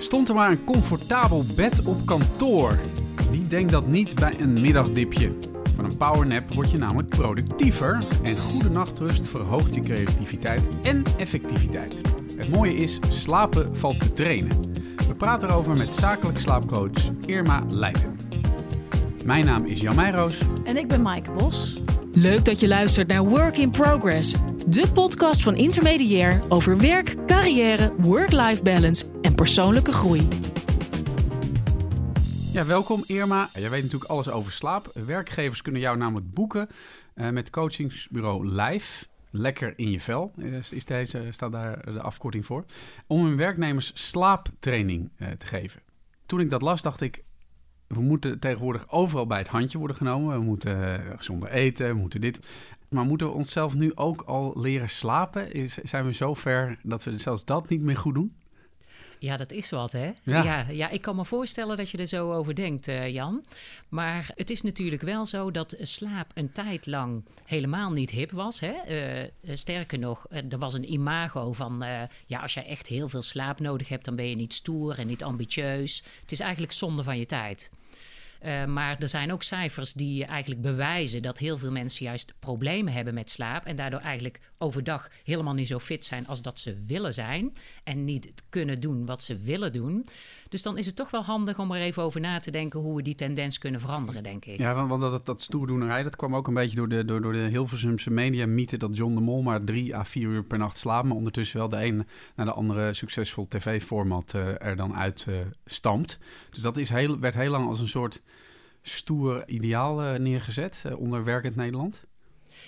Stond er maar een comfortabel bed op kantoor? Wie denkt dat niet bij een middagdipje? Van een powernap word je namelijk productiever en goede nachtrust verhoogt je creativiteit en effectiviteit. Het mooie is, slapen valt te trainen. We praten erover met zakelijk slaapcoach Irma Leijten. Mijn naam is Jan Meijroos. En ik ben Maaike Bos. Leuk dat je luistert naar Work in Progress, de podcast van Intermediair over werk, carrière, work-life balance en persoonlijke groei. Ja, welkom Irma. Jij weet natuurlijk alles over slaap. Werkgevers kunnen jou namelijk boeken uh, met coachingsbureau Live. Lekker in je vel is, is deze, staat daar de afkorting voor. Om hun werknemers slaaptraining uh, te geven. Toen ik dat las, dacht ik, we moeten tegenwoordig overal bij het handje worden genomen. We moeten uh, gezonder eten, we moeten dit. Maar moeten we onszelf nu ook al leren slapen? Is, zijn we zo ver dat we zelfs dat niet meer goed doen? Ja, dat is wat, hè? Ja. ja. Ja, ik kan me voorstellen dat je er zo over denkt, uh, Jan. Maar het is natuurlijk wel zo dat slaap een tijd lang helemaal niet hip was. Hè? Uh, sterker nog, er was een imago van... Uh, ja, als jij echt heel veel slaap nodig hebt... dan ben je niet stoer en niet ambitieus. Het is eigenlijk zonde van je tijd. Uh, maar er zijn ook cijfers die eigenlijk bewijzen dat heel veel mensen juist problemen hebben met slaap. En daardoor eigenlijk overdag helemaal niet zo fit zijn als dat ze willen zijn. En niet kunnen doen wat ze willen doen. Dus dan is het toch wel handig om er even over na te denken hoe we die tendens kunnen veranderen, denk ik. Ja, want dat, dat stoerdoenerij, dat kwam ook een beetje door de, door, door de Hilversumse media mythe dat John de Mol maar drie à vier uur per nacht slaapt. Maar ondertussen wel de een naar de andere succesvol tv-format uh, er dan uit uh, stampt. Dus dat is heel, werd heel lang als een soort stoer ideaal uh, neergezet onder werkend Nederland.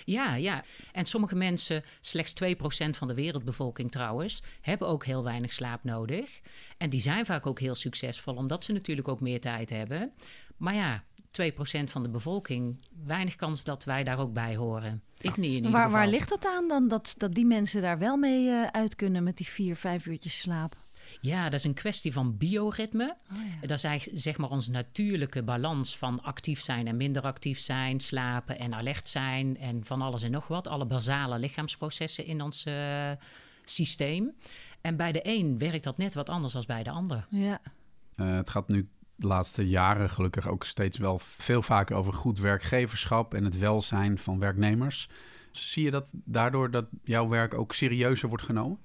Ja, ja. En sommige mensen, slechts 2% van de wereldbevolking trouwens, hebben ook heel weinig slaap nodig. En die zijn vaak ook heel succesvol, omdat ze natuurlijk ook meer tijd hebben. Maar ja, 2% van de bevolking, weinig kans dat wij daar ook bij horen. Ik niet in ieder waar, geval. Waar ligt dat aan dan, dat, dat die mensen daar wel mee uh, uit kunnen met die 4, 5 uurtjes slaap? Ja, dat is een kwestie van bioritme. Oh ja. Dat is zeg maar onze natuurlijke balans van actief zijn en minder actief zijn, slapen en alert zijn en van alles en nog wat. Alle basale lichaamsprocessen in ons uh, systeem. En bij de een werkt dat net wat anders dan bij de ander. Ja. Uh, het gaat nu de laatste jaren gelukkig ook steeds wel veel vaker over goed werkgeverschap en het welzijn van werknemers. Zie je dat daardoor dat jouw werk ook serieuzer wordt genomen?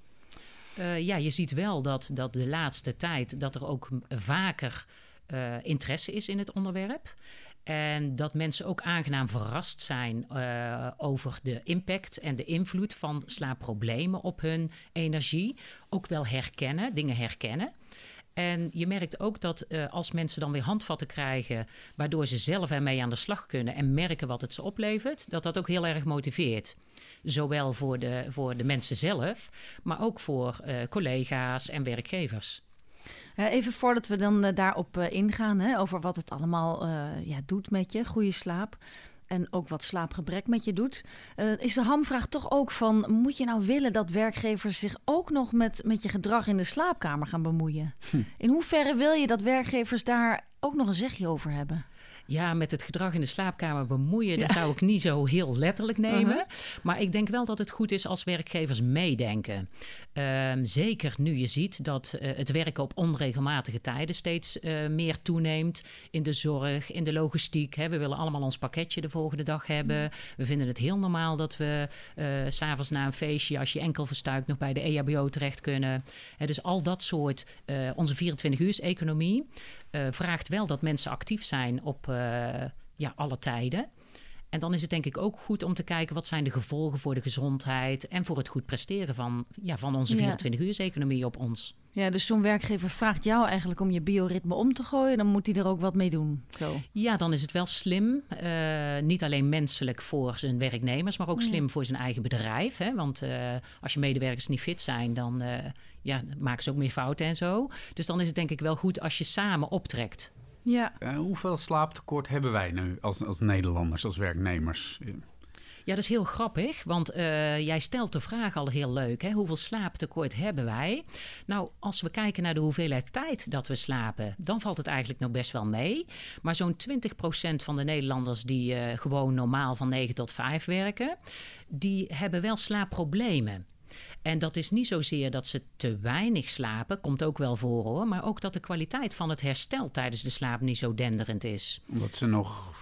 Uh, ja, je ziet wel dat, dat de laatste tijd dat er ook vaker uh, interesse is in het onderwerp. En dat mensen ook aangenaam verrast zijn uh, over de impact en de invloed van slaapproblemen op hun energie. Ook wel herkennen, dingen herkennen. En je merkt ook dat uh, als mensen dan weer handvatten krijgen, waardoor ze zelf ermee aan de slag kunnen en merken wat het ze oplevert, dat dat ook heel erg motiveert. Zowel voor de, voor de mensen zelf, maar ook voor uh, collega's en werkgevers. Even voordat we dan uh, daarop ingaan, hè, over wat het allemaal ja, doet met je, goede slaap en ook wat slaapgebrek met je doet, uh, is de hamvraag toch ook van: moet je nou willen dat werkgevers zich ook nog met, met je gedrag in de slaapkamer gaan bemoeien? Hm. In hoeverre wil je dat werkgevers daar ook nog een zegje over hebben? Ja, met het gedrag in de slaapkamer bemoeien, ja. dat zou ik niet zo heel letterlijk nemen. Uh -huh. Maar ik denk wel dat het goed is als werkgevers meedenken. Um, zeker nu je ziet dat uh, het werken op onregelmatige tijden steeds uh, meer toeneemt. In de zorg, in de logistiek. Hè. We willen allemaal ons pakketje de volgende dag hebben. We vinden het heel normaal dat we uh, s'avonds na een feestje, als je enkel verstuikt, nog bij de EHBO terecht kunnen. Hè, dus al dat soort, onze 24-uurs-economie vraagt wel dat mensen actief zijn op ja, alle tijden. En dan is het denk ik ook goed om te kijken wat zijn de gevolgen voor de gezondheid en voor het goed presteren van, ja, van onze 24-uurs-economie op ons. Ja, dus zo'n werkgever vraagt jou eigenlijk om je bioritme om te gooien, dan moet hij er ook wat mee doen. Zo. Ja, dan is het wel slim. Uh, niet alleen menselijk voor zijn werknemers, maar ook slim voor zijn eigen bedrijf. Hè? Want uh, als je medewerkers niet fit zijn, dan uh, ja, maken ze ook meer fouten en zo. Dus dan is het denk ik wel goed als je samen optrekt. Ja. Uh, hoeveel slaaptekort hebben wij nu als, als Nederlanders, als werknemers? Ja, dat is heel grappig, want uh, jij stelt de vraag al heel leuk. Hè? Hoeveel slaaptekort hebben wij? Nou, als we kijken naar de hoeveelheid tijd dat we slapen, dan valt het eigenlijk nog best wel mee. Maar zo'n 20% van de Nederlanders die uh, gewoon normaal van 9 tot 5 werken, die hebben wel slaapproblemen. En dat is niet zozeer dat ze te weinig slapen, komt ook wel voor hoor, maar ook dat de kwaliteit van het herstel tijdens de slaap niet zo denderend is. Omdat ze nog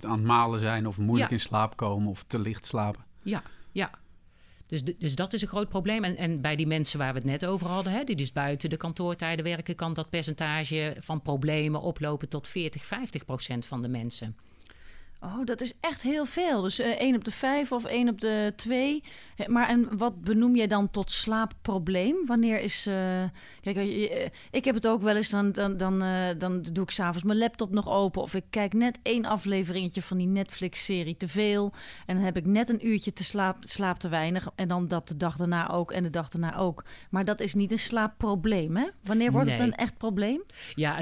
aan het malen zijn of moeilijk Ja. in slaap komen of te licht slapen. Ja, ja. Dus, dus dat is een groot probleem. En, en bij die mensen waar we het net over hadden, hè, die dus buiten de kantoortijden werken, kan dat percentage van problemen oplopen tot 40, 50 procent van de mensen. Oh, dat is echt heel veel. Dus eh 1 op de 5 of 1 op de 2. Maar en wat benoem jij dan tot slaapprobleem? Wanneer is. eh, kijk, eh, ik heb het ook wel eens. Dan, dan, dan, dan doe ik s'avonds mijn laptop nog open. Of ik kijk net één afleveringetje van die Netflix-serie te veel. En dan heb ik net een uurtje te slaap, slaap te weinig. En dan dat de dag daarna ook en de dag daarna ook. Maar dat is niet een slaapprobleem, hè? Wanneer wordt het een echt probleem? Ja,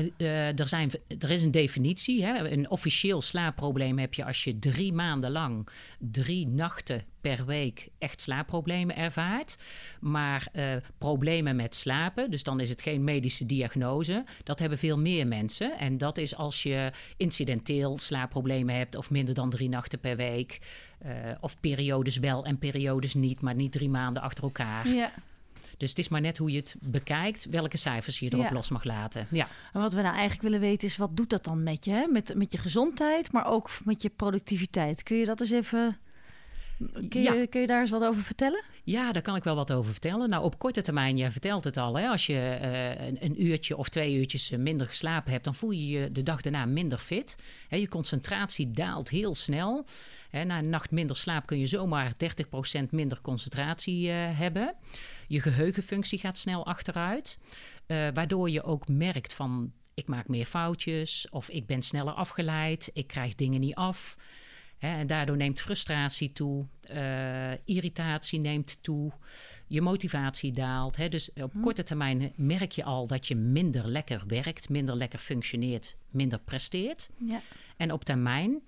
er, zijn, er is een definitie. Hè? Een officieel slaapprobleem heb als je drie maanden lang, drie nachten per week echt slaapproblemen ervaart. Maar eh, problemen met slapen, dus dan is het geen medische diagnose, dat hebben veel meer mensen. En dat is als je incidenteel slaapproblemen hebt of minder dan drie nachten per week. eh, of periodes wel en periodes niet, maar niet drie maanden achter elkaar. Ja. Dus het is maar net hoe je het bekijkt, welke cijfers je erop Ja. los mag laten. Ja. En wat we nou eigenlijk willen weten is, wat doet dat dan met je? Hè? Met, met je gezondheid, maar ook met je productiviteit. Kun je dat eens even... Kun je, Ja. kun je daar eens wat over vertellen? Ja, daar kan ik wel wat over vertellen. Nou, op korte termijn, jij vertelt het al, hè, als je eh, een, een uurtje of twee uurtjes eh, minder geslapen hebt, dan voel je je de dag daarna minder fit. Hè, je concentratie daalt heel snel. Hè, na een nacht minder slaap kun je zomaar 30% minder concentratie eh, hebben. Je geheugenfunctie gaat snel achteruit, eh, waardoor je ook merkt van ik maak meer foutjes of ik ben sneller afgeleid, ik krijg dingen niet af. Hè, en daardoor neemt frustratie toe, eh, irritatie neemt toe, je motivatie daalt. Hè. Dus op korte termijn merk je al dat je minder lekker werkt, minder lekker functioneert, minder presteert. Ja. En op termijn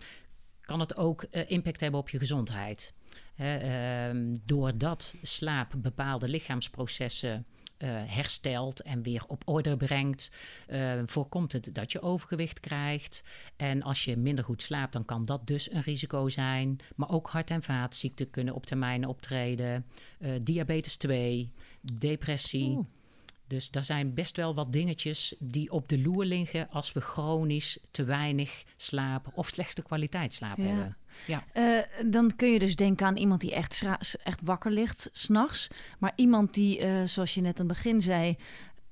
kan het ook eh, impact hebben op je gezondheid. Ehm, doordat slaap bepaalde lichaamsprocessen eh, herstelt en weer op orde brengt, eh, voorkomt het dat je overgewicht krijgt. En als je minder goed slaapt, dan kan dat dus een risico zijn. Maar ook hart- en vaatziekten kunnen op termijn optreden. Eh, diabetes 2, depressie. Dus daar zijn best wel wat dingetjes die op de loer liggen als we chronisch te weinig slapen of slechte kwaliteit slaap Ja. hebben. Ja. Eh, dan kun je dus denken aan iemand die echt, echt wakker ligt s'nachts. Maar iemand die, eh, zoals je net aan het begin zei,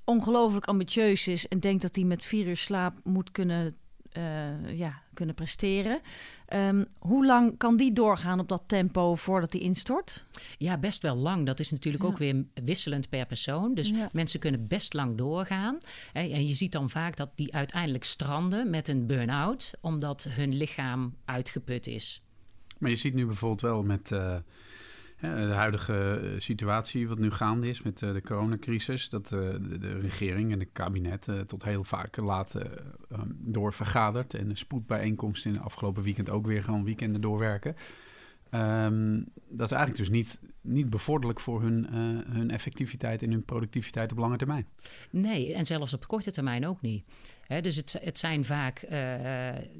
ongelooflijk ambitieus is en denkt dat hij met vier uur slaap moet kunnen, eh, ja, kunnen presteren. Ehm, hoe lang kan die doorgaan op dat tempo voordat hij instort? ja, best wel lang. Dat is natuurlijk Ja. ook weer wisselend per persoon. Dus Ja. mensen kunnen best lang doorgaan. Hè, En je ziet dan vaak dat die uiteindelijk stranden met een burn-out, omdat hun lichaam uitgeput is. Maar je ziet nu bijvoorbeeld wel met eh, de huidige eh, situatie wat nu gaande is met eh, de coronacrisis, dat eh, de, regering en het kabinet tot heel vaak laat eh, ehm, doorvergadert en een spoedbijeenkomst in de afgelopen weekend ook weer gewoon weekenden doorwerken. Ehm, dat is eigenlijk dus niet, niet bevorderlijk voor hun, hun effectiviteit en hun productiviteit op lange termijn. Nee, en zelfs op korte termijn ook niet. Dus het, het zijn vaak, eh,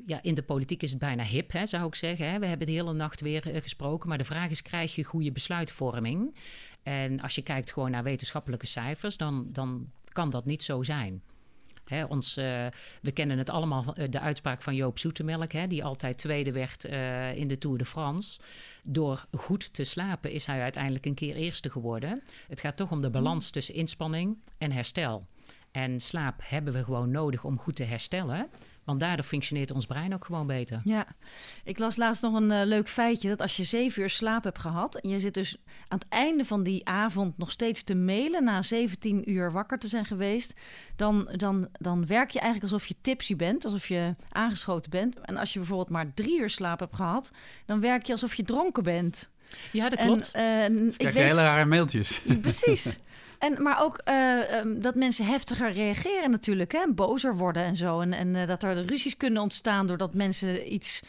ja, in de politiek is het bijna hip, hè, zou ik zeggen. Hè. We hebben de hele nacht weer eh, gesproken, maar de vraag is, krijg je goede besluitvorming? En als je kijkt gewoon naar wetenschappelijke cijfers, dan, dan kan dat niet zo zijn. Hè, ons, eh, we kennen het allemaal, eh, de uitspraak van Joop Zoetemelk, hè, die altijd tweede werd eh, in de Tour de France. Door goed te slapen is hij uiteindelijk een keer eerste geworden. Het gaat toch om de balans tussen inspanning en herstel. En slaap hebben we gewoon nodig om goed te herstellen. Want daardoor functioneert ons brein ook gewoon beter. Ja, ik las laatst nog een eh, leuk feitje dat als je zeven uur slaap hebt gehad en je zit dus aan het einde van die avond nog steeds te mailen na 17 uur wakker te zijn geweest, dan, dan, dan werk je eigenlijk alsof je tipsy bent, alsof je aangeschoten bent. En als je bijvoorbeeld maar drie uur slaap hebt gehad, dan werk je alsof je dronken bent. Ja, dat klopt. En, eh, ik Krijg weet- hele rare mailtjes. Precies. En, maar ook eh, ehm, dat mensen heftiger reageren natuurlijk, hè? bozer worden en zo. En, en eh, dat er ruzies kunnen ontstaan doordat mensen iets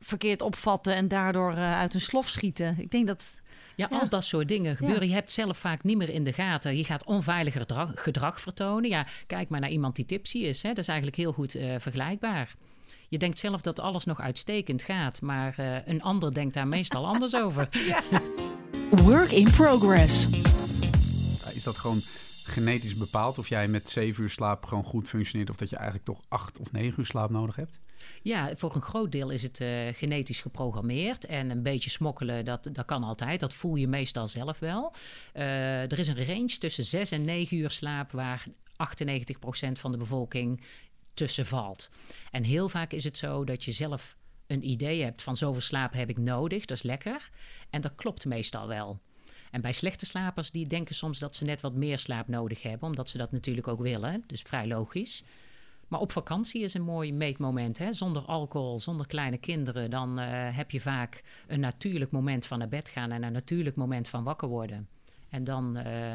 verkeerd opvatten en daardoor eh, uit hun slof schieten. Ik denk dat. Ja, Ja. al dat soort dingen gebeuren. Je hebt zelf vaak niet meer in de gaten. Je gaat onveiliger gedrag, gedrag vertonen. Ja, kijk maar naar iemand die tipsy is. Hè. Dat is eigenlijk heel goed eh, vergelijkbaar. Je denkt zelf dat alles nog uitstekend gaat, maar eh, een ander denkt daar meestal anders over. Work in Progress. Dat gewoon genetisch bepaald of jij met zeven uur slaap gewoon goed functioneert of dat je eigenlijk toch acht of negen uur slaap nodig hebt? Ja, voor een groot deel is het uh, genetisch geprogrammeerd. En een beetje smokkelen, dat, dat kan altijd. Dat voel je meestal zelf wel. Uh, er is een range tussen 6 en 9 uur slaap waar 98% van de bevolking tussen valt. En heel vaak is het zo dat je zelf een idee hebt van zoveel slaap heb ik nodig, dat is lekker. En dat klopt meestal wel. En bij slechte slapers, die denken soms dat ze net wat meer slaap nodig hebben, omdat ze dat natuurlijk ook willen. Dus vrij logisch. Maar op vakantie is een mooi meetmoment. Hè? Zonder alcohol, zonder kleine kinderen. Dan uh, heb je vaak een natuurlijk moment van naar bed gaan en een natuurlijk moment van wakker worden. En dan, uh,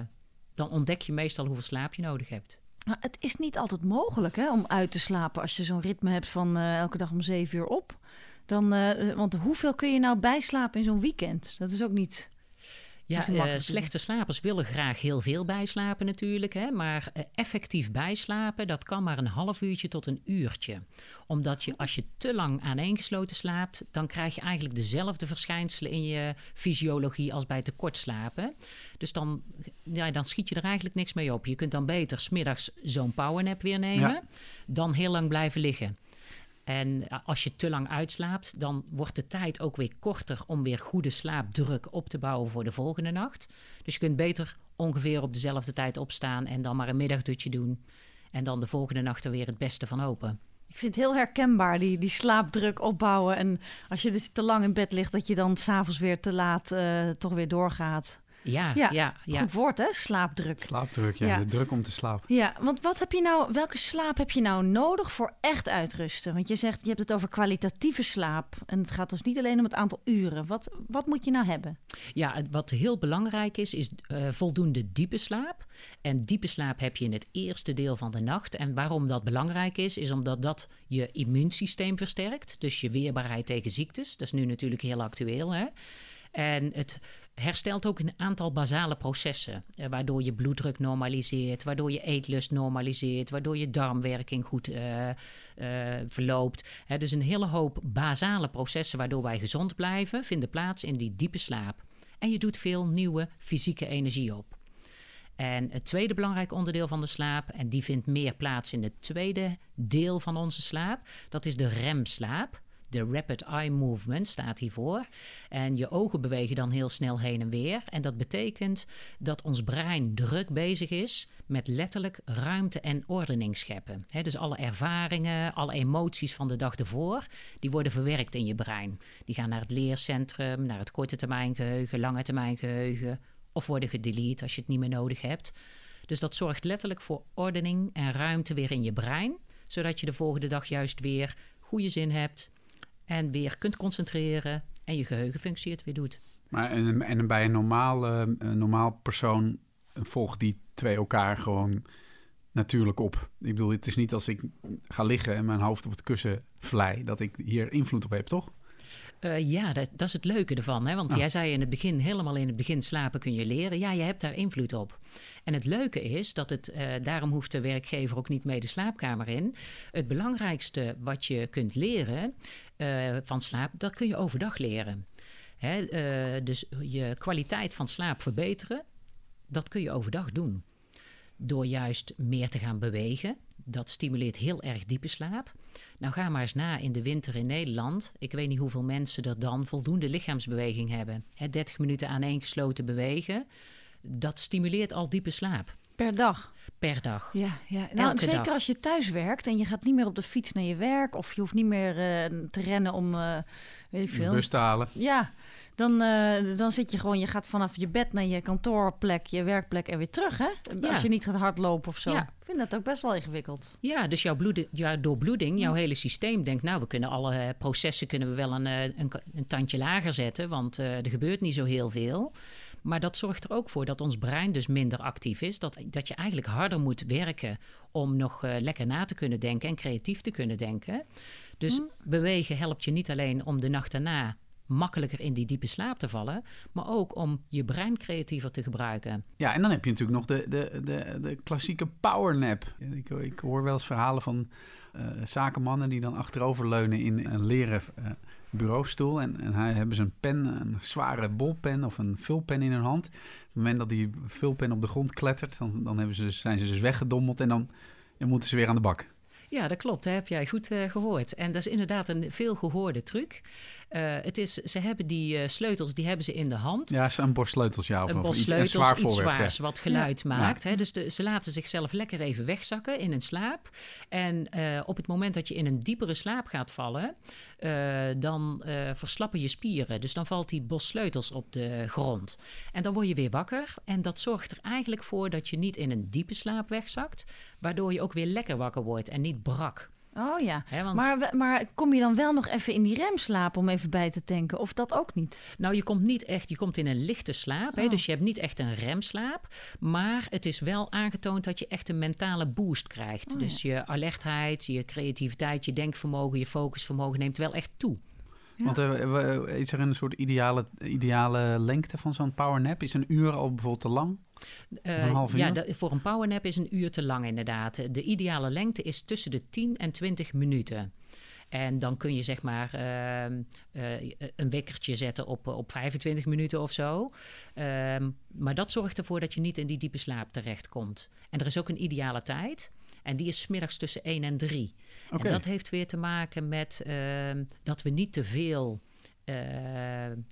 dan ontdek je meestal hoeveel slaap je nodig hebt. Maar het is niet altijd mogelijk hè, om uit te slapen als je zo'n ritme hebt van uh, elke dag om zeven uur op. Dan, want hoeveel kun je nou bijslapen in zo'n weekend? Dat is ook niet. Ja, uh, slechte slapers willen graag heel veel bijslapen natuurlijk. Hè? Maar uh, effectief bijslapen, dat kan maar een half uurtje tot een uurtje. Omdat je als je te lang aaneengesloten slaapt... dan krijg je eigenlijk dezelfde verschijnselen in je fysiologie als bij tekort slapen. Dus dan, ja, dan schiet je er eigenlijk niks mee op. Je kunt dan beter smiddags zo'n powernap weer nemen... Ja. dan heel lang blijven liggen. En als je te lang uitslaapt, dan wordt de tijd ook weer korter om weer goede slaapdruk op te bouwen voor de volgende nacht. Dus je kunt beter ongeveer op dezelfde tijd opstaan en dan maar een middagdutje doen. En dan de volgende nacht er weer het beste van open. Ik vind het heel herkenbaar, die, die slaapdruk opbouwen. En als je dus te lang in bed ligt, dat je dan s'avonds weer te laat uh, toch weer doorgaat. Ja, ja, ja, ja. Goed woord, hè? Slaapdruk. Slaapdruk, ja. De druk om te slapen. Ja, want wat heb je nou, welke slaap heb je nou nodig voor echt uitrusten? Want je zegt, je hebt het over kwalitatieve slaap. En het gaat dus niet alleen om het aantal uren. Wat, wat moet je nou hebben? Ja, wat heel belangrijk is, is uh, voldoende diepe slaap. En diepe slaap heb je in het eerste deel van de nacht. En waarom dat belangrijk is, is omdat dat je immuunsysteem versterkt. Dus je weerbaarheid tegen ziektes. Dat is nu natuurlijk heel actueel, hè? En het herstelt ook een aantal basale processen. Eh, waardoor je bloeddruk normaliseert, waardoor je eetlust normaliseert, waardoor je darmwerking goed uh, uh, verloopt. Dus een hele hoop basale processen waardoor wij gezond blijven, vinden plaats in die diepe slaap. En je doet veel nieuwe fysieke energie op. En het tweede belangrijk onderdeel van de slaap, en die vindt meer plaats in het tweede deel van onze slaap, dat is de remslaap. De rapid eye movement staat hiervoor. En je ogen bewegen dan heel snel heen en weer. En dat betekent dat ons brein druk bezig is met letterlijk ruimte en ordening scheppen. dus alle ervaringen, alle emoties van de dag ervoor, die worden verwerkt in je brein. Die gaan naar het leercentrum, naar het korte termijn geheugen, lange termijn geheugen. Of worden gedelete als je het niet meer nodig hebt. Dus dat zorgt letterlijk voor ordening en ruimte weer in je brein. Zodat je de volgende dag juist weer goede zin hebt, en weer kunt concentreren en je geheugenfunctie het weer doet. Maar en, en bij een normaal, een normaal persoon volgt die twee elkaar gewoon natuurlijk op. Ik bedoel, het is niet als ik ga liggen en mijn hoofd op het kussen vlei, dat ik hier invloed op heb, toch? Uh, ja, dat, dat, is het leuke ervan. Hè? Want jij zei in het begin, helemaal in het begin slapen kun je leren. Ja, je hebt daar invloed op. En het leuke is dat het, uh, daarom hoeft de werkgever ook niet mee de slaapkamer in. Het belangrijkste wat je kunt leren uh, van slaap, dat kun je overdag leren. Hè? dus je kwaliteit van slaap verbeteren, dat kun je overdag doen. Door juist meer te gaan bewegen. Dat stimuleert heel erg diepe slaap. Nou, ga maar eens na in de winter in Nederland. Ik weet niet hoeveel mensen er dan voldoende lichaamsbeweging hebben. Hè, 30 minuten aaneengesloten bewegen. Dat stimuleert al diepe slaap. Per dag? Per dag. Ja, ja. Nou, Elke zeker dag. als je thuis werkt en je gaat niet meer op de fiets naar je werk... of je hoeft niet meer uh, te rennen om, uh, weet ik veel... De bus te halen. Ja, dan, uh, dan zit je gewoon... je gaat vanaf je bed naar je kantoorplek, je werkplek en weer terug, hè? Ja. Als je niet gaat hardlopen of zo. Ja. Ik vind dat ook best wel ingewikkeld. Ja, dus jouw, bloed, jouw doorbloeding, jouw hele systeem denkt... nou, we kunnen alle eh, processen kunnen we wel een, eh, een, een tandje lager zetten... want uh, er gebeurt niet zo heel veel... Maar dat zorgt er ook voor dat ons brein dus minder actief is. Dat, dat je eigenlijk harder moet werken om nog uh, lekker na te kunnen denken en creatief te kunnen denken. Dus mm. bewegen helpt je niet alleen om de nacht daarna makkelijker in die diepe slaap te vallen, maar ook om je brein creatiever te gebruiken. Ja, en dan heb je natuurlijk nog de, de, de, de klassieke powernap. Ik, ik hoor wel eens verhalen van uh, zakenmannen die dan achteroverleunen in een leren uh, bureaustoel. En, en hij hebben ze een pen, een zware bolpen of een vulpen in hun hand. Op het moment dat die vulpen op de grond klettert, dan, dan hebben ze, zijn ze dus weggedommeld en dan, moeten ze weer aan de bak. Ja, dat klopt. Dat heb jij goed uh, gehoord. En dat is inderdaad een veel gehoorde truc. Uh, het is, ze hebben die uh, sleutels, die hebben ze in de hand. Ja, een bos sleutels, ja. Of, een bos iets, zwaar iets zwaars, ja. wat geluid Ja. maakt. Hè? Dus de, ze laten zichzelf lekker even wegzakken in een slaap. En uh, op het moment dat je in een diepere slaap gaat vallen, dan verslappen je spieren. Dus dan valt die bos sleutels op de grond. En dan word je weer wakker. En dat zorgt er eigenlijk voor dat je niet in een diepe slaap wegzakt, waardoor je ook weer lekker wakker wordt en niet brak. Oh ja, want- maar, maar kom je dan wel nog even in die remslaap om even bij te tanken? Of dat ook niet? Nou, je komt niet echt, je komt in een lichte slaap. Hè, Oh. dus je hebt niet echt een remslaap. Maar het is wel aangetoond dat je echt een mentale boost krijgt. Oh, dus je alertheid, je creativiteit, je denkvermogen, je focusvermogen neemt wel echt toe. Ja. Want eh, we- is er een soort ideale, ideale lengte van zo'n powernap? Is een uur al bijvoorbeeld te lang? Eh, Of een half ja, uur? de- voor een powernap is een uur te lang inderdaad. De ideale lengte is tussen de 10 en 20 minuten. En dan kun je zeg maar ehm, eh, een wekkertje zetten op, op 25 minuten of zo. Ehm, maar dat zorgt ervoor dat je niet in die diepe slaap terechtkomt. En er is ook een ideale tijd. En die is 's middags tussen 1 en 3. Oké. En dat heeft weer te maken met ehm, dat we niet te veel. eh,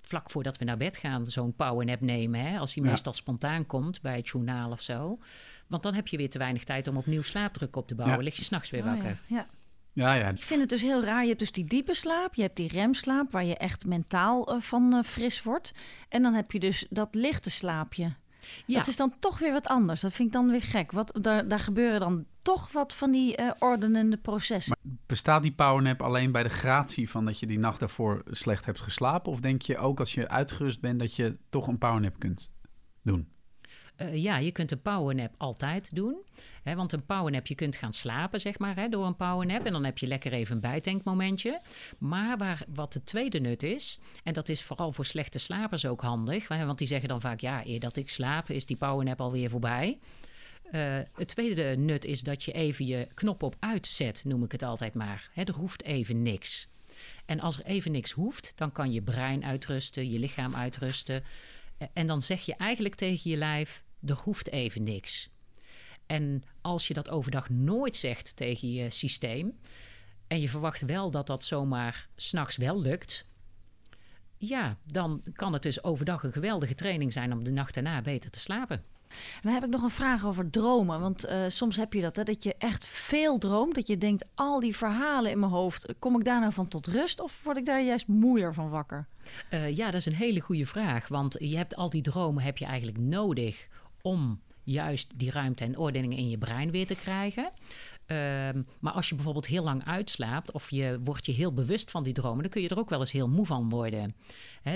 vlak voordat we naar bed gaan, zo'n powernap nemen. Hè? Als die Ja. meestal spontaan komt bij het journaal of zo. Want dan heb je weer te weinig tijd om opnieuw slaapdruk op te bouwen. Ja. Lig je s'nachts weer Oh ja, wakker. ja. Ja, ja. Ik vind het dus heel raar. Je hebt dus die diepe slaap, je hebt die remslaap, waar je echt mentaal eh, van eh, fris wordt. En dan heb je dus dat lichte slaapje. Ja. Dat is dan toch weer wat anders. Dat vind ik dan weer gek. Wat, daar, daar gebeuren dan toch wat van die eh, ordenende processen. Bestaat die powernap alleen bij de gratie van dat je die nacht daarvoor slecht hebt geslapen? Of denk je ook als je uitgerust bent dat je toch een powernap kunt doen? Eh, ja, je kunt een powernap altijd doen. Hè, want een powernap, je kunt gaan slapen, zeg maar, hè, door een powernap. En dan heb je lekker even een bijtankmomentje. Maar waar, wat de tweede nut is, en dat is vooral voor slechte slapers ook handig. hè, Want die zeggen dan vaak, ja, eer dat ik slaap, is die powernap alweer voorbij. Eh, het tweede nut is dat je even je knop op uitzet, noem ik het altijd maar. Hè, er hoeft even niks. En als er even niks hoeft, dan kan je brein uitrusten, je lichaam uitrusten. Eh, En dan zeg je eigenlijk tegen je lijf: er hoeft even niks. En als je dat overdag nooit zegt tegen je systeem. en je verwacht wel dat dat zomaar s'nachts wel lukt. ja, dan kan het dus overdag een geweldige training zijn om de nacht daarna beter te slapen. En dan heb ik nog een vraag over dromen. Want eh, soms heb je dat, hè, dat je echt veel droomt. Dat je denkt, al die verhalen in mijn hoofd, kom ik daar nou van tot rust? Of word ik daar juist moeier van wakker? Eh, ja, dat is een hele goede vraag. Want je hebt al die dromen heb je eigenlijk nodig om juist die ruimte en ordening in je brein weer te krijgen. Ehm, maar als je bijvoorbeeld heel lang uitslaapt of je wordt je heel bewust van die dromen, dan kun je er ook wel eens heel moe van worden.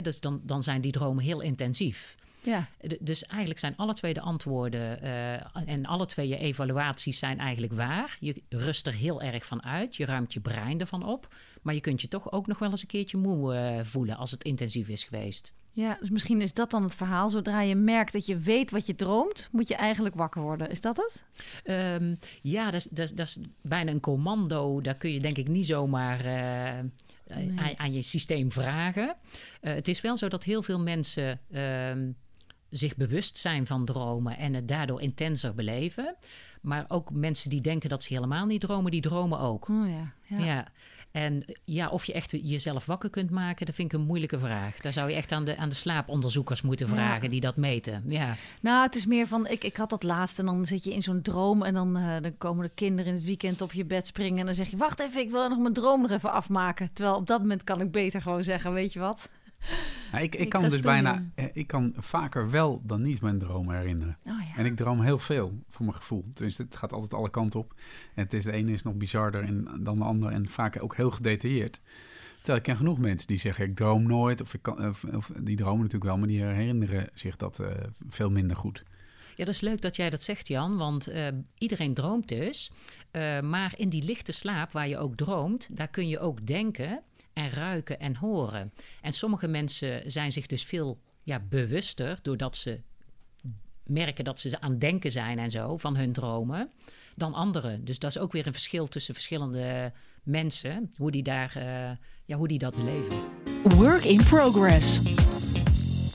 Dus dan, dan zijn die dromen heel intensief. Ja, Dus eigenlijk zijn alle twee de antwoorden eh, en alle twee je evaluaties zijn eigenlijk waar. Je rust er heel erg van uit, je ruimt je brein ervan op. Maar je kunt je toch ook nog wel eens een keertje moe eh, voelen als het intensief is geweest. Ja, dus misschien is dat dan het verhaal. Zodra je merkt dat je weet wat je droomt, moet je eigenlijk wakker worden. Is dat het? Ehm, ja, dat is, dat, is, dat is bijna een commando. Daar kun je denk ik niet zomaar eh, Nee. aan, aan je systeem vragen. Eh, het is wel zo dat heel veel mensen ehm, zich bewust zijn van dromen en het daardoor intenser beleven. Maar ook mensen die denken dat ze helemaal niet dromen, die dromen ook. Oh ja. ja. Ja. En ja, of je echt jezelf wakker kunt maken, dat vind ik een moeilijke vraag. Daar zou je echt aan de, aan de slaaponderzoekers moeten Ja. vragen die dat meten. Ja. Nou, het is meer van, ik, ik had dat laatst en dan zit je in zo'n droom en dan, eh, dan komen de kinderen in het weekend op je bed springen en dan zeg je, wacht even, ik wil nog mijn droom nog even afmaken. Terwijl op dat moment kan ik beter gewoon zeggen, weet je wat? Ik, ik Ik kan dus bijna, eh, ik kan vaker wel dan niet mijn dromen herinneren. Oh ja. En ik droom heel veel, voor mijn gevoel. Tenminste, het gaat altijd alle kanten op. En het is, de ene is nog bizarder en, dan de andere en vaak ook heel gedetailleerd. Terwijl ik ken genoeg mensen die zeggen, ik droom nooit. Of, ik kan, of, of die dromen natuurlijk wel, maar die herinneren zich dat eh, veel minder goed. Ja, dat is leuk dat jij dat zegt, Jan. Want eh, iedereen droomt dus. Eh, maar in die lichte slaap waar je ook droomt, daar kun je ook denken en ruiken en horen. En sommige mensen zijn zich dus veel ja, bewuster doordat ze merken dat ze aan het denken zijn en zo van hun dromen dan anderen. Dus dat is ook weer een verschil tussen verschillende mensen, hoe die, daar, eh, ja, hoe die dat beleven. Work in progress.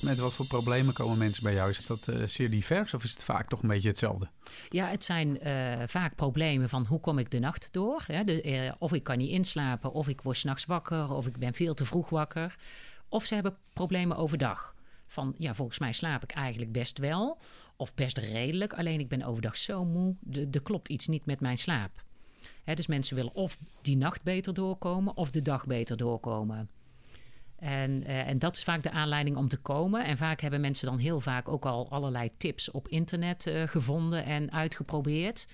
Met wat voor problemen komen mensen bij jou? Is dat uh, zeer divers of is het vaak toch een beetje hetzelfde? Ja, het zijn uh, vaak problemen van hoe kom ik de nacht door? Hè? De, of ik kan niet inslapen, of ik word s'nachts wakker, of ik ben veel te vroeg wakker. Of ze hebben problemen overdag. Van ja, volgens mij slaap ik eigenlijk best wel. Of best redelijk. Alleen ik ben overdag zo moe. Er klopt iets niet met mijn slaap. dus mensen willen of die nacht beter doorkomen of de dag beter doorkomen. En, uh, en dat is vaak de aanleiding om te komen. En vaak hebben mensen dan heel vaak ook al allerlei tips op internet uh, gevonden en uitgeprobeerd.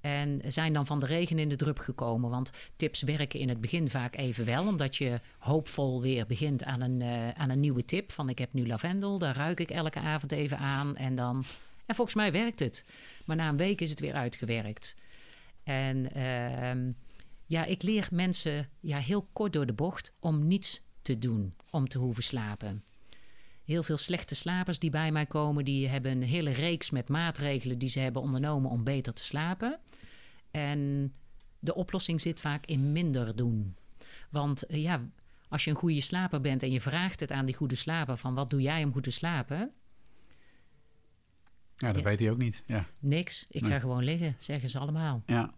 En zijn dan van de regen in de drup gekomen. Want tips werken in het begin vaak even wel. Omdat je hoopvol weer begint aan een, uh, aan een nieuwe tip. Van ik heb nu lavendel, daar ruik ik elke avond even aan. En dan. En volgens mij werkt het. Maar na een week is het weer uitgewerkt. En uh, ja, ik leer mensen ja, heel kort door de bocht om niets te doen. Om te hoeven slapen. Heel veel slechte slapers die bij mij komen, die hebben een hele reeks met maatregelen die ze hebben ondernomen om beter te slapen. En de oplossing zit vaak in minder doen. Want eh, ja, als je een goede slaper bent en je vraagt het aan die goede slaper van wat doe jij om goed te slapen? Ja, dat weet hij ook niet. Ja. Niks. Ik ga gewoon liggen, zeggen ze allemaal. Ja.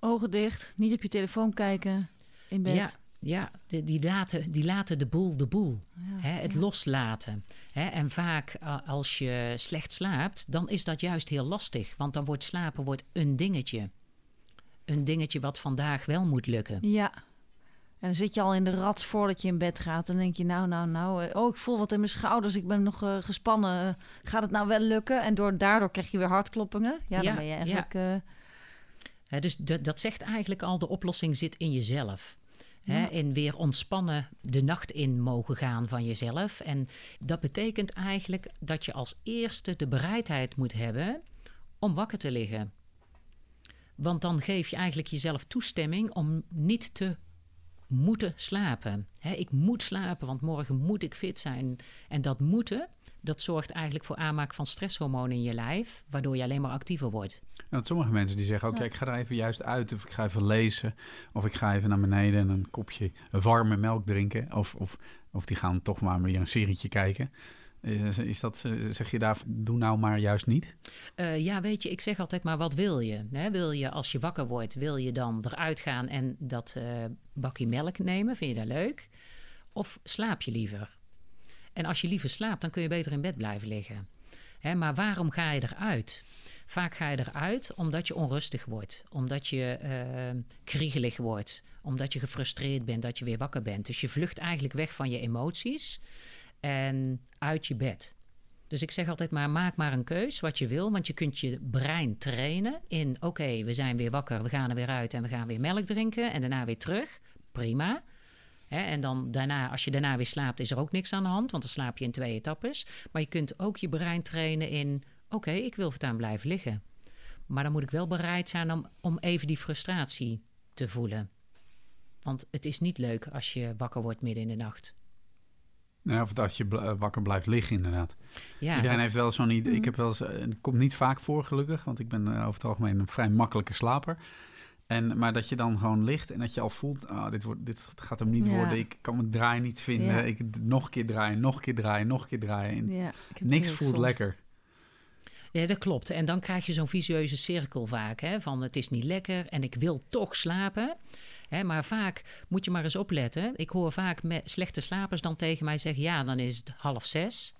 Ogen dicht, niet op je telefoon kijken in bed. Ja, ja die, die, laten, die laten de boel de boel. hè, het loslaten. Hè, en vaak als je slecht slaapt, dan is dat juist heel lastig. Want dan wordt slapen wordt een dingetje een dingetje wat vandaag wel moet lukken. Ja. En dan zit je al in de rat voordat je in bed gaat. En denk je, nou, nou, nou. Eh, oh, ik voel wat in mijn schouders. Ik ben nog uh, gespannen. Gaat het nou wel lukken? En door, daardoor krijg je weer hartkloppingen. Ja, dan ben je eigenlijk... Ja. Uh... dus dat zegt eigenlijk al, de oplossing zit in jezelf. Hè, in weer ontspannen de nacht in mogen gaan van jezelf. En dat betekent eigenlijk dat je als eerste de bereidheid moet hebben om wakker te liggen. Want dan geef je eigenlijk jezelf toestemming om niet te moeten slapen. ik moet slapen, want morgen moet ik fit zijn. En dat moeten, dat zorgt eigenlijk voor aanmaak van stresshormonen in je lijf, waardoor je alleen maar actiever wordt. En sommige mensen die zeggen ook, ja. ik ga er even juist uit, of ik ga even lezen, of ik ga even naar beneden en een kopje warme melk drinken, of, of, of die gaan toch maar weer een serietje kijken. Is dat, eh, zeg je daar, doe nou maar juist niet? Uh, ja, weet je, ik zeg altijd maar, wat wil je? Hè? Wil je als je wakker wordt, wil je dan eruit gaan en dat uh, bakje melk nemen? Vind je dat leuk? Of slaap je liever? En als je liever slaapt, dan kun je beter in bed blijven liggen. Hè, maar waarom ga je eruit? Vaak ga je eruit omdat je onrustig wordt, omdat je uh, kriegelig wordt, omdat je gefrustreerd bent dat je weer wakker bent. Dus je vlucht eigenlijk weg van je emoties en uit je bed. Dus ik zeg altijd maar, maak maar een keus wat je wil. Want je kunt je brein trainen in... oké, we zijn weer wakker, we gaan er weer uit en we gaan weer melk drinken... en daarna weer terug. Prima. En dan daarna, als je daarna weer slaapt, is er ook niks aan de hand... want dan slaap je in twee etappes. Maar je kunt ook je brein trainen in... oké, ik wil voortaan blijven liggen. Maar dan moet ik wel bereid zijn om, om even die frustratie te voelen. Want het is niet leuk als je wakker wordt midden in de nacht. Ja, of dat je eh, wakker blijft liggen, inderdaad. Ja, Iedereen heeft wel zo'n idee. Ik mhm. heb wel eens, eh, het komt niet vaak voor, gelukkig, want ik ben eh, over het algemeen een vrij makkelijke slaper. En, maar dat je dan gewoon ligt en dat je al voelt, oh, dit, wordt, dit gaat hem niet worden. Ik kan mijn draai niet vinden. Ik nog een keer draaien, nog een keer draaien, nog een keer draaien. En niks voelt lekker. Ja, dat klopt. En dan krijg je zo'n visueuze cirkel vaak. Hè? Van het is niet lekker en ik wil toch slapen. Hè, maar vaak moet je maar eens opletten. Ik hoor vaak met slechte slapers dan tegen mij zeggen: ja, dan is het half zes.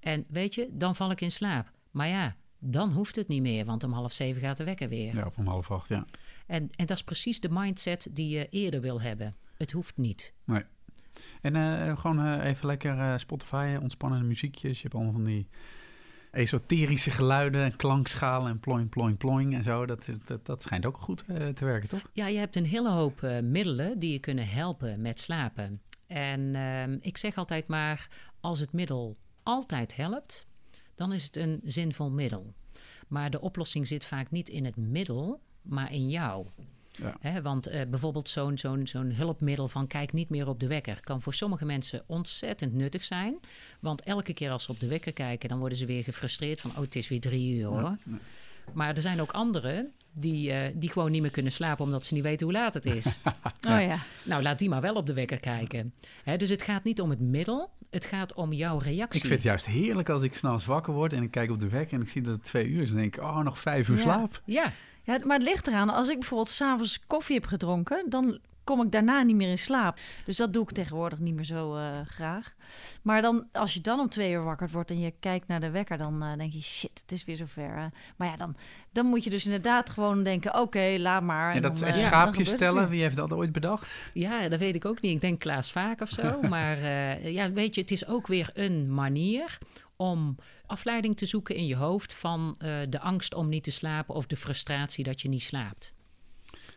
En weet je, dan val ik in slaap. Maar ja, dan hoeft het niet meer, want om half zeven gaat de wekker weer. Ja, of om half acht, ja. En, en dat is precies de mindset die je eerder wil hebben. Het hoeft niet. Nee. En uh, gewoon uh, even lekker uh, Spotify, ontspannende muziekjes. Je hebt allemaal van die esoterische geluiden en klankschalen en ploing, ploing, ploing en zo. Dat, dat, dat schijnt ook goed te werken, toch? Ja, je hebt een hele hoop middelen die je kunnen helpen met slapen. En uh, ik zeg altijd maar, als het middel altijd helpt, dan is het een zinvol middel. Maar de oplossing zit vaak niet in het middel, maar in jou. Ja. Hè, want eh, bijvoorbeeld zo'n zo'n zo'n hulpmiddel van kijk niet meer op de wekker... kan voor sommige mensen ontzettend nuttig zijn. Want elke keer als ze op de wekker kijken... dan worden ze weer gefrustreerd van... oh, het is weer drie uur hoor. Maar er zijn ook anderen die, eh, die gewoon niet meer kunnen slapen... omdat ze niet weten hoe laat het is. Oh ja. nou, laat die maar wel op de wekker kijken. Hè, dus het gaat niet om het middel... het gaat om jouw reactie. Ik vind het juist heerlijk als ik s'nachts wakker word en ik kijk op de wekker en ik zie dat het twee uur is. Dan denk ik, oh, nog vijf uur Ja. slaap. Ja, Ja, maar het ligt eraan. Als ik bijvoorbeeld s'avonds koffie heb gedronken, dan kom ik daarna niet meer in slaap. Dus dat doe ik tegenwoordig niet meer zo eh, graag. Maar dan, als je dan om twee uur wakker wordt en je kijkt naar de wekker, dan eh, denk je, shit, het is weer zover. hè. Maar ja, dan, dan moet je dus inderdaad gewoon denken, oké, laat maar. En En dat dan, eh, schaapje stellen, wie heeft dat ooit bedacht? Ja, dat weet ik ook niet. Ik denk Klaas Vaak of zo. maar eh, ja, weet je, het is ook weer een manier om afleiding te zoeken in je hoofd van eh, de angst om niet te slapen of de frustratie dat je niet slaapt.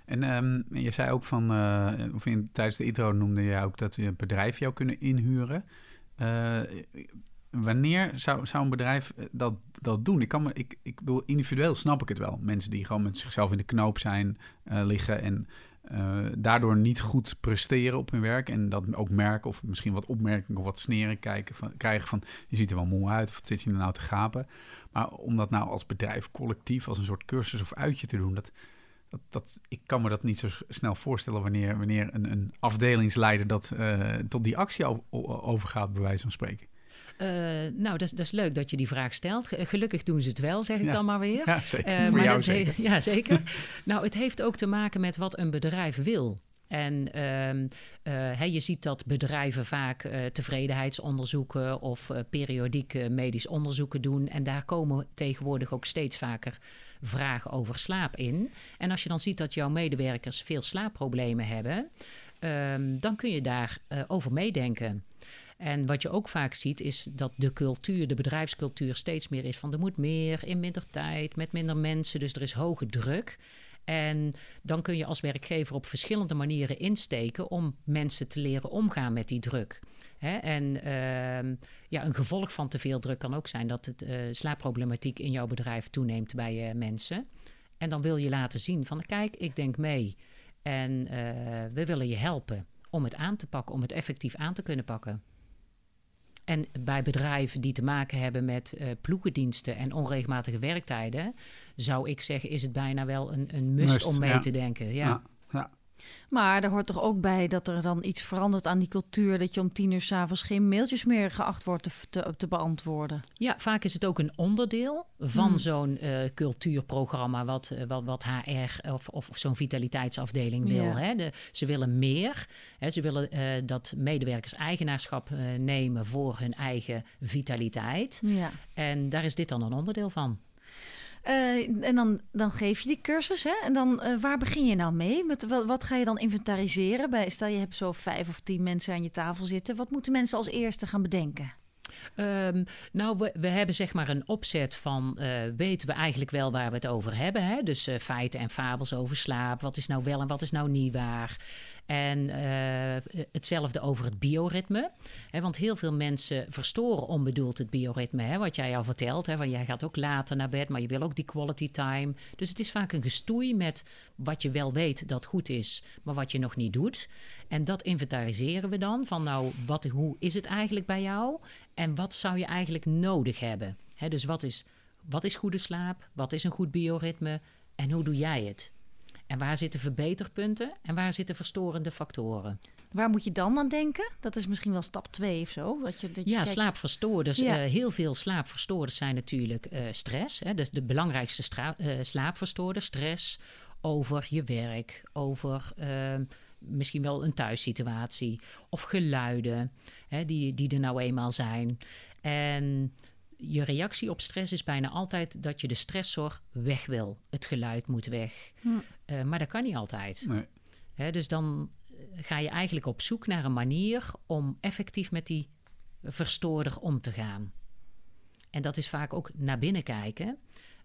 En ehm, je zei ook van, eh, of in, tijdens de intro noemde je ook dat een bedrijf jou kunnen inhuren. Eh, wanneer zou, zou een bedrijf dat, dat doen? Ik, kan me, ik, ik bedoel, individueel snap ik het wel. Mensen die gewoon met zichzelf in de knoop zijn, liggen en eh, daardoor niet goed presteren op hun werk. En dat ook merken of misschien wat opmerkingen of wat sneren kijken krijgen van... je ziet er wel moe uit of wat zit je er nou te gapen. Maar om dat nou als bedrijf collectief, als een soort cursus of uitje te doen... dat dat, dat, ik kan me dat niet zo snel voorstellen wanneer, wanneer een, een afdelingsleider dat eh, tot die actie overgaat, bij wijze van spreken. Eh, nou, dat is, dat is leuk dat je die vraag stelt. Ge- Gelukkig doen ze het wel, zeg ik Ja. dan maar weer. Ja, zeker. Voor maar he- zeker. ja, zeker. nou, het heeft ook te maken met wat een bedrijf wil. En ehm, eh, je ziet dat bedrijven vaak tevredenheidsonderzoeken of periodiek medisch onderzoeken doen. En daar komen tegenwoordig ook steeds vaker vragen over slaap in. En als je dan ziet dat jouw medewerkers veel slaapproblemen hebben, ehm, dan kun je daar eh, over meedenken. En wat je ook vaak ziet is dat de cultuur, de bedrijfscultuur, steeds meer is van er moet meer in minder tijd, met minder mensen. Dus er is hoge druk. En dan kun je als werkgever op verschillende manieren insteken om mensen te leren omgaan met die druk. Hè? En ehm, ja, een gevolg van te veel druk kan ook zijn dat het eh, slaapproblematiek in jouw bedrijf toeneemt bij eh, mensen. En dan wil je laten zien van kijk, ik denk mee. En eh, we willen je helpen om het aan te pakken, om het effectief aan te kunnen pakken. En bij bedrijven die te maken hebben met eh ploegendiensten en onregelmatige werktijden, zou ik zeggen, is het bijna wel een, een must, Must, om mee ja. te denken. Ja, ja. Maar er hoort toch ook bij dat er dan iets verandert aan die cultuur. Dat je om tien uur s'avonds geen mailtjes meer geacht wordt te, te, te beantwoorden. Ja, vaak is het ook een onderdeel van Hmm. zo'n eh, cultuurprogramma, wat, eh, wat, wat HR of, of zo'n vitaliteitsafdeling wil. Ja. Hè? De, ze willen meer. Hè? Ze willen eh, dat medewerkers eigenaarschap nemen voor hun eigen vitaliteit. Ja. En daar is dit dan een onderdeel van. Eh, en dan, dan geef je die cursus, hè? En dan, eh, waar begin je nou mee? Met, wat, ga je dan inventariseren? Bij, stel, je hebt zo vijf of tien mensen aan je tafel zitten. Wat moeten mensen als eerste gaan bedenken? Ehm, nou, we, we hebben zeg maar een opzet van eh, weten we eigenlijk wel waar we het over hebben. Hè? Dus feiten en fabels over slaap. Wat is nou wel en wat is nou niet waar? En eh, hetzelfde over het bioritme. Want heel veel mensen verstoren onbedoeld het bioritme. Hè, wat jij al vertelt. Hè, van jij gaat ook later naar bed, maar je wil ook die quality time. Dus het is vaak een gestoei met wat je wel weet dat goed is, maar wat je nog niet doet. En dat inventariseren we dan. Van nou, wat, hoe is het eigenlijk bij jou? En wat zou je eigenlijk nodig hebben? Dus wat is, wat is goede slaap? Wat is een goed bioritme? En hoe doe jij het? En waar zitten verbeterpunten en waar zitten verstorende factoren? Waar moet je dan aan denken? Dat is misschien wel stap twee of zo. Dat je, dat je Ja, kijkt- slaapverstoorders. Ja. eh, heel veel slaapverstoorders zijn natuurlijk eh, stress. Hè, dus de belangrijkste stra- eh, slaapverstoorders. Stress over je werk, over ehm, misschien wel een thuissituatie. Of geluiden hè, die, die er nou eenmaal zijn. En je reactie op stress is bijna altijd dat je de stressor weg wil. Het geluid moet weg. Hm. Eh, maar dat kan niet altijd. Nee. Hè, dus dan eh, ga je eigenlijk op zoek naar een manier om effectief met die verstoorder om te gaan. En dat is vaak ook naar binnen kijken.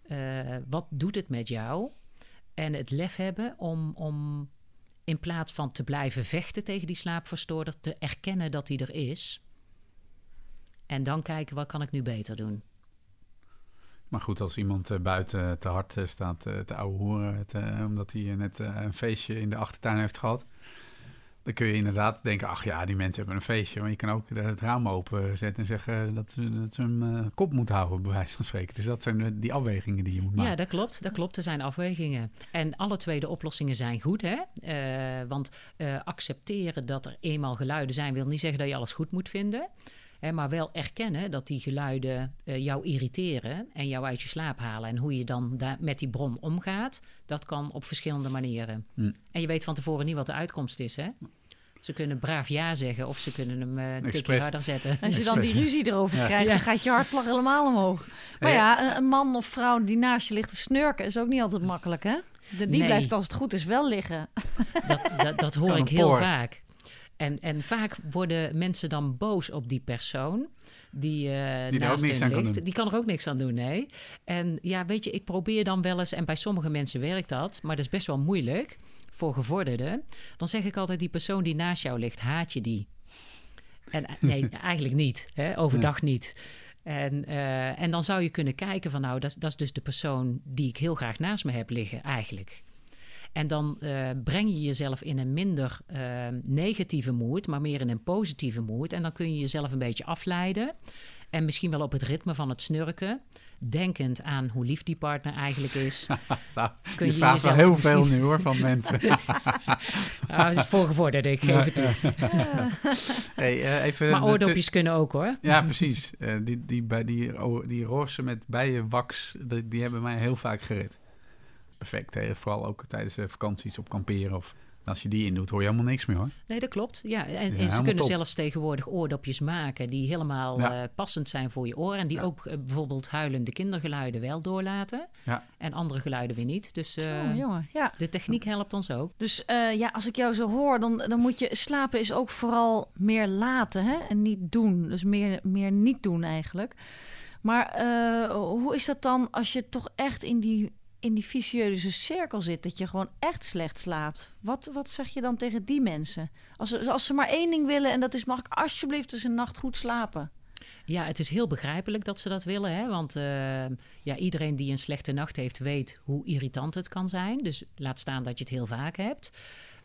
Eh, wat doet het met jou? En het lef hebben om, om in plaats van te blijven vechten tegen die slaapverstoorder, te erkennen dat die er is. En dan kijken, wat kan ik nu beter doen? Maar goed, als iemand eh, buiten te hard eh, staat eh, te ouwe horen... te- omdat hij net een feestje in de achtertuin heeft gehad... dan kun je inderdaad denken... ach ja, die mensen hebben een feestje. Maar je kan ook het raam openzetten en zeggen... dat ze, dat ze eh, kop moeten houden, bij wijze van spreken. Dus dat zijn die afwegingen die je moet maken. Ja, dat klopt. Dat klopt. Er zijn afwegingen. En alle twee de oplossingen zijn goed. Hè? Want accepteren dat er eenmaal geluiden zijn, wil niet zeggen dat je alles goed moet vinden. Hè, maar wel erkennen dat die geluiden eh, jou irriteren en jou uit je slaap halen. En hoe je dan daar met die bron omgaat, dat kan op verschillende manieren. Hm. En je weet van tevoren niet wat de uitkomst is. Hè? Ze kunnen braaf ja zeggen of ze kunnen hem eh, een tikje harder zetten. Als je dan die ruzie erover Ja. krijgt, Ja. dan gaat je hartslag helemaal omhoog. Maar ja, een, een man of vrouw die naast je ligt te snurken is ook niet altijd makkelijk, hè? De- Die Nee. blijft als het goed is wel liggen. Dat, dat, dat hoor ik heel poor. vaak. En, en vaak worden mensen dan boos op die persoon die, eh ook naast niks hen aan kan ligt. doen. Die kan er ook niks aan doen, nee. En ja, weet je, ik probeer dan wel eens, en bij sommige mensen werkt dat, maar dat is best wel moeilijk voor gevorderden. Dan zeg ik altijd, die persoon die naast jou ligt, haat je die? En eh, nee, eigenlijk niet. Hè? Overdag niet. En, eh, en dan zou je kunnen kijken van nou, dat, dat is dus de persoon die ik heel graag naast me heb liggen, eigenlijk. En dan eh, breng je jezelf in een minder eh, negatieve mood, maar meer in een positieve mood. En dan kun je jezelf een beetje afleiden. En misschien wel op het ritme van het snurken. Denkend aan hoe lief die partner eigenlijk is. Nou, Kun je je vraagt wel heel veel nu hoor van mensen. Ah, het is voorgevorderd, ik geef het toe. hey, eh, even Maar oordopjes kunnen ook hoor. Ja, precies. Eh, die, die, bij die, die rozen met bijenwax, die, die hebben mij heel vaak gered. Perfect, hè? vooral ook tijdens eh, vakanties op kamperen. Of als je die in doet, hoor je helemaal niks meer hoor. Nee, dat klopt. Ja, en, ze kunnen top. zelfs tegenwoordig oordopjes maken die helemaal Ja. eh, passend zijn voor je oor. En die Ja. ook eh, bijvoorbeeld huilende kindergeluiden wel doorlaten. Ja. En andere geluiden weer niet. Dus eh, Jongen, jongen, ja. de techniek helpt ons ook. Dus eh, ja, als ik jou zo hoor, dan, dan moet je slapen is ook vooral meer laten hè? en niet doen. Dus meer, meer niet doen eigenlijk. Maar eh, hoe is dat dan als je toch echt in die, in die vicieuze cirkel zit, dat je gewoon echt slecht slaapt? Wat, wat zeg je dan tegen die mensen? Als als ze maar één ding willen en dat is, mag ik alsjeblieft eens een nacht goed slapen? Ja, het is heel begrijpelijk dat ze dat willen. Hè? Want eh, ja, iedereen die een slechte nacht heeft, weet hoe irritant het kan zijn. Dus laat staan dat je het heel vaak hebt.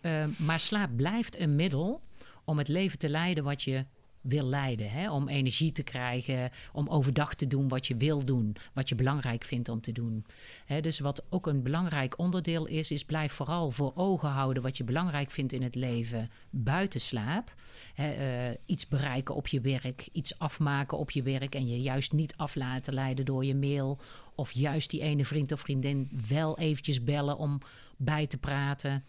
Eh, maar slaap blijft een middel om het leven te leiden wat je wil leiden. Hè? Om energie te krijgen, om overdag te doen wat je wil doen, wat je belangrijk vindt om te doen. Hè, dus wat ook een belangrijk onderdeel is, is blijf vooral voor ogen houden wat je belangrijk vindt in het leven buiten slaap. Hè, eh, iets bereiken op je werk, iets afmaken op je werk en je juist niet af laten leiden door je mail. Of juist die ene vriend of vriendin wel eventjes bellen om bij te praten.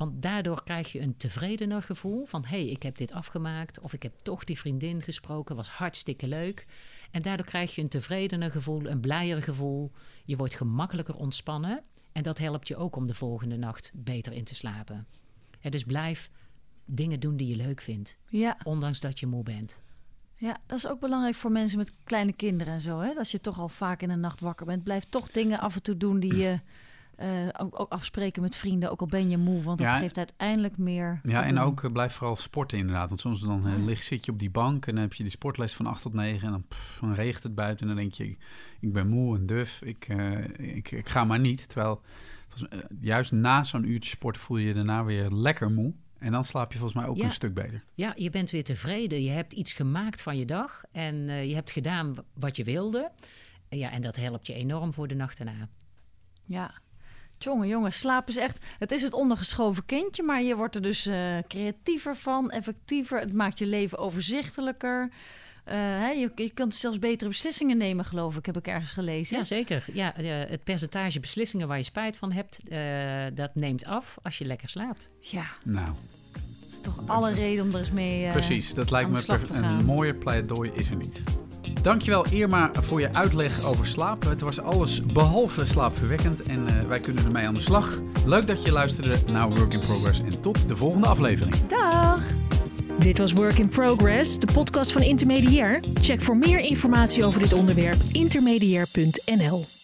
Want daardoor krijg je een tevredener gevoel van... hé, hey, ik heb dit afgemaakt of ik heb toch die vriendin gesproken, was hartstikke leuk. En daardoor krijg je een tevredener gevoel, een blijer gevoel. Je wordt gemakkelijker ontspannen en dat helpt je ook om de volgende nacht beter in te slapen. Dus blijf dingen doen die je leuk vindt, Ja, ondanks dat je moe bent. ja, dat is ook belangrijk voor mensen met kleine kinderen en zo. Hè? Dat je toch al vaak in de nacht wakker bent. Blijf toch dingen af en toe doen die je... eh, ook, ook afspreken met vrienden, ook al ben je moe. Want dat Ja. geeft uiteindelijk meer... Ja, en ook eh, blijf vooral sporten inderdaad. Want soms dan eh, lig, zit je op die bank en dan heb je die sportles van 8 tot 9 en dan, pff, dan regent het buiten en dan denk je, ik, ik ben moe en duf, ik, eh, ik, ik ga maar niet. Terwijl volgens, juist na zo'n uurtje sporten voel je je daarna weer lekker moe. En dan slaap je volgens mij ook Ja. een stuk beter. Ja, je bent weer tevreden. Je hebt iets gemaakt van je dag en eh, je hebt gedaan wat je wilde. Ja, en dat helpt je enorm voor de nacht daarna. Ja. Jongen, jongen, slaap is echt... Het is het ondergeschoven kindje, maar je wordt er dus eh, creatiever van, effectiever. Het maakt je leven overzichtelijker. Eh, hè, je, je kunt zelfs betere beslissingen nemen, geloof ik, heb ik ergens gelezen. Ja, zeker. Ja, eh, het percentage beslissingen waar je spijt van hebt, eh, dat neemt af als je lekker slaapt. Ja, Nou, dat is toch alle reden om er eens mee... eh, precies. Dat lijkt me een mooie pleidooi is er niet. Dankjewel Irma voor je uitleg over slaap. Het was alles behalve slaapverwekkend en eh, wij kunnen ermee aan de slag. Leuk dat je luisterde naar Work in Progress en tot de volgende aflevering. Dag! Dit was Work in Progress, de podcast van Intermediair. Check voor meer informatie over dit onderwerp intermediair.nl.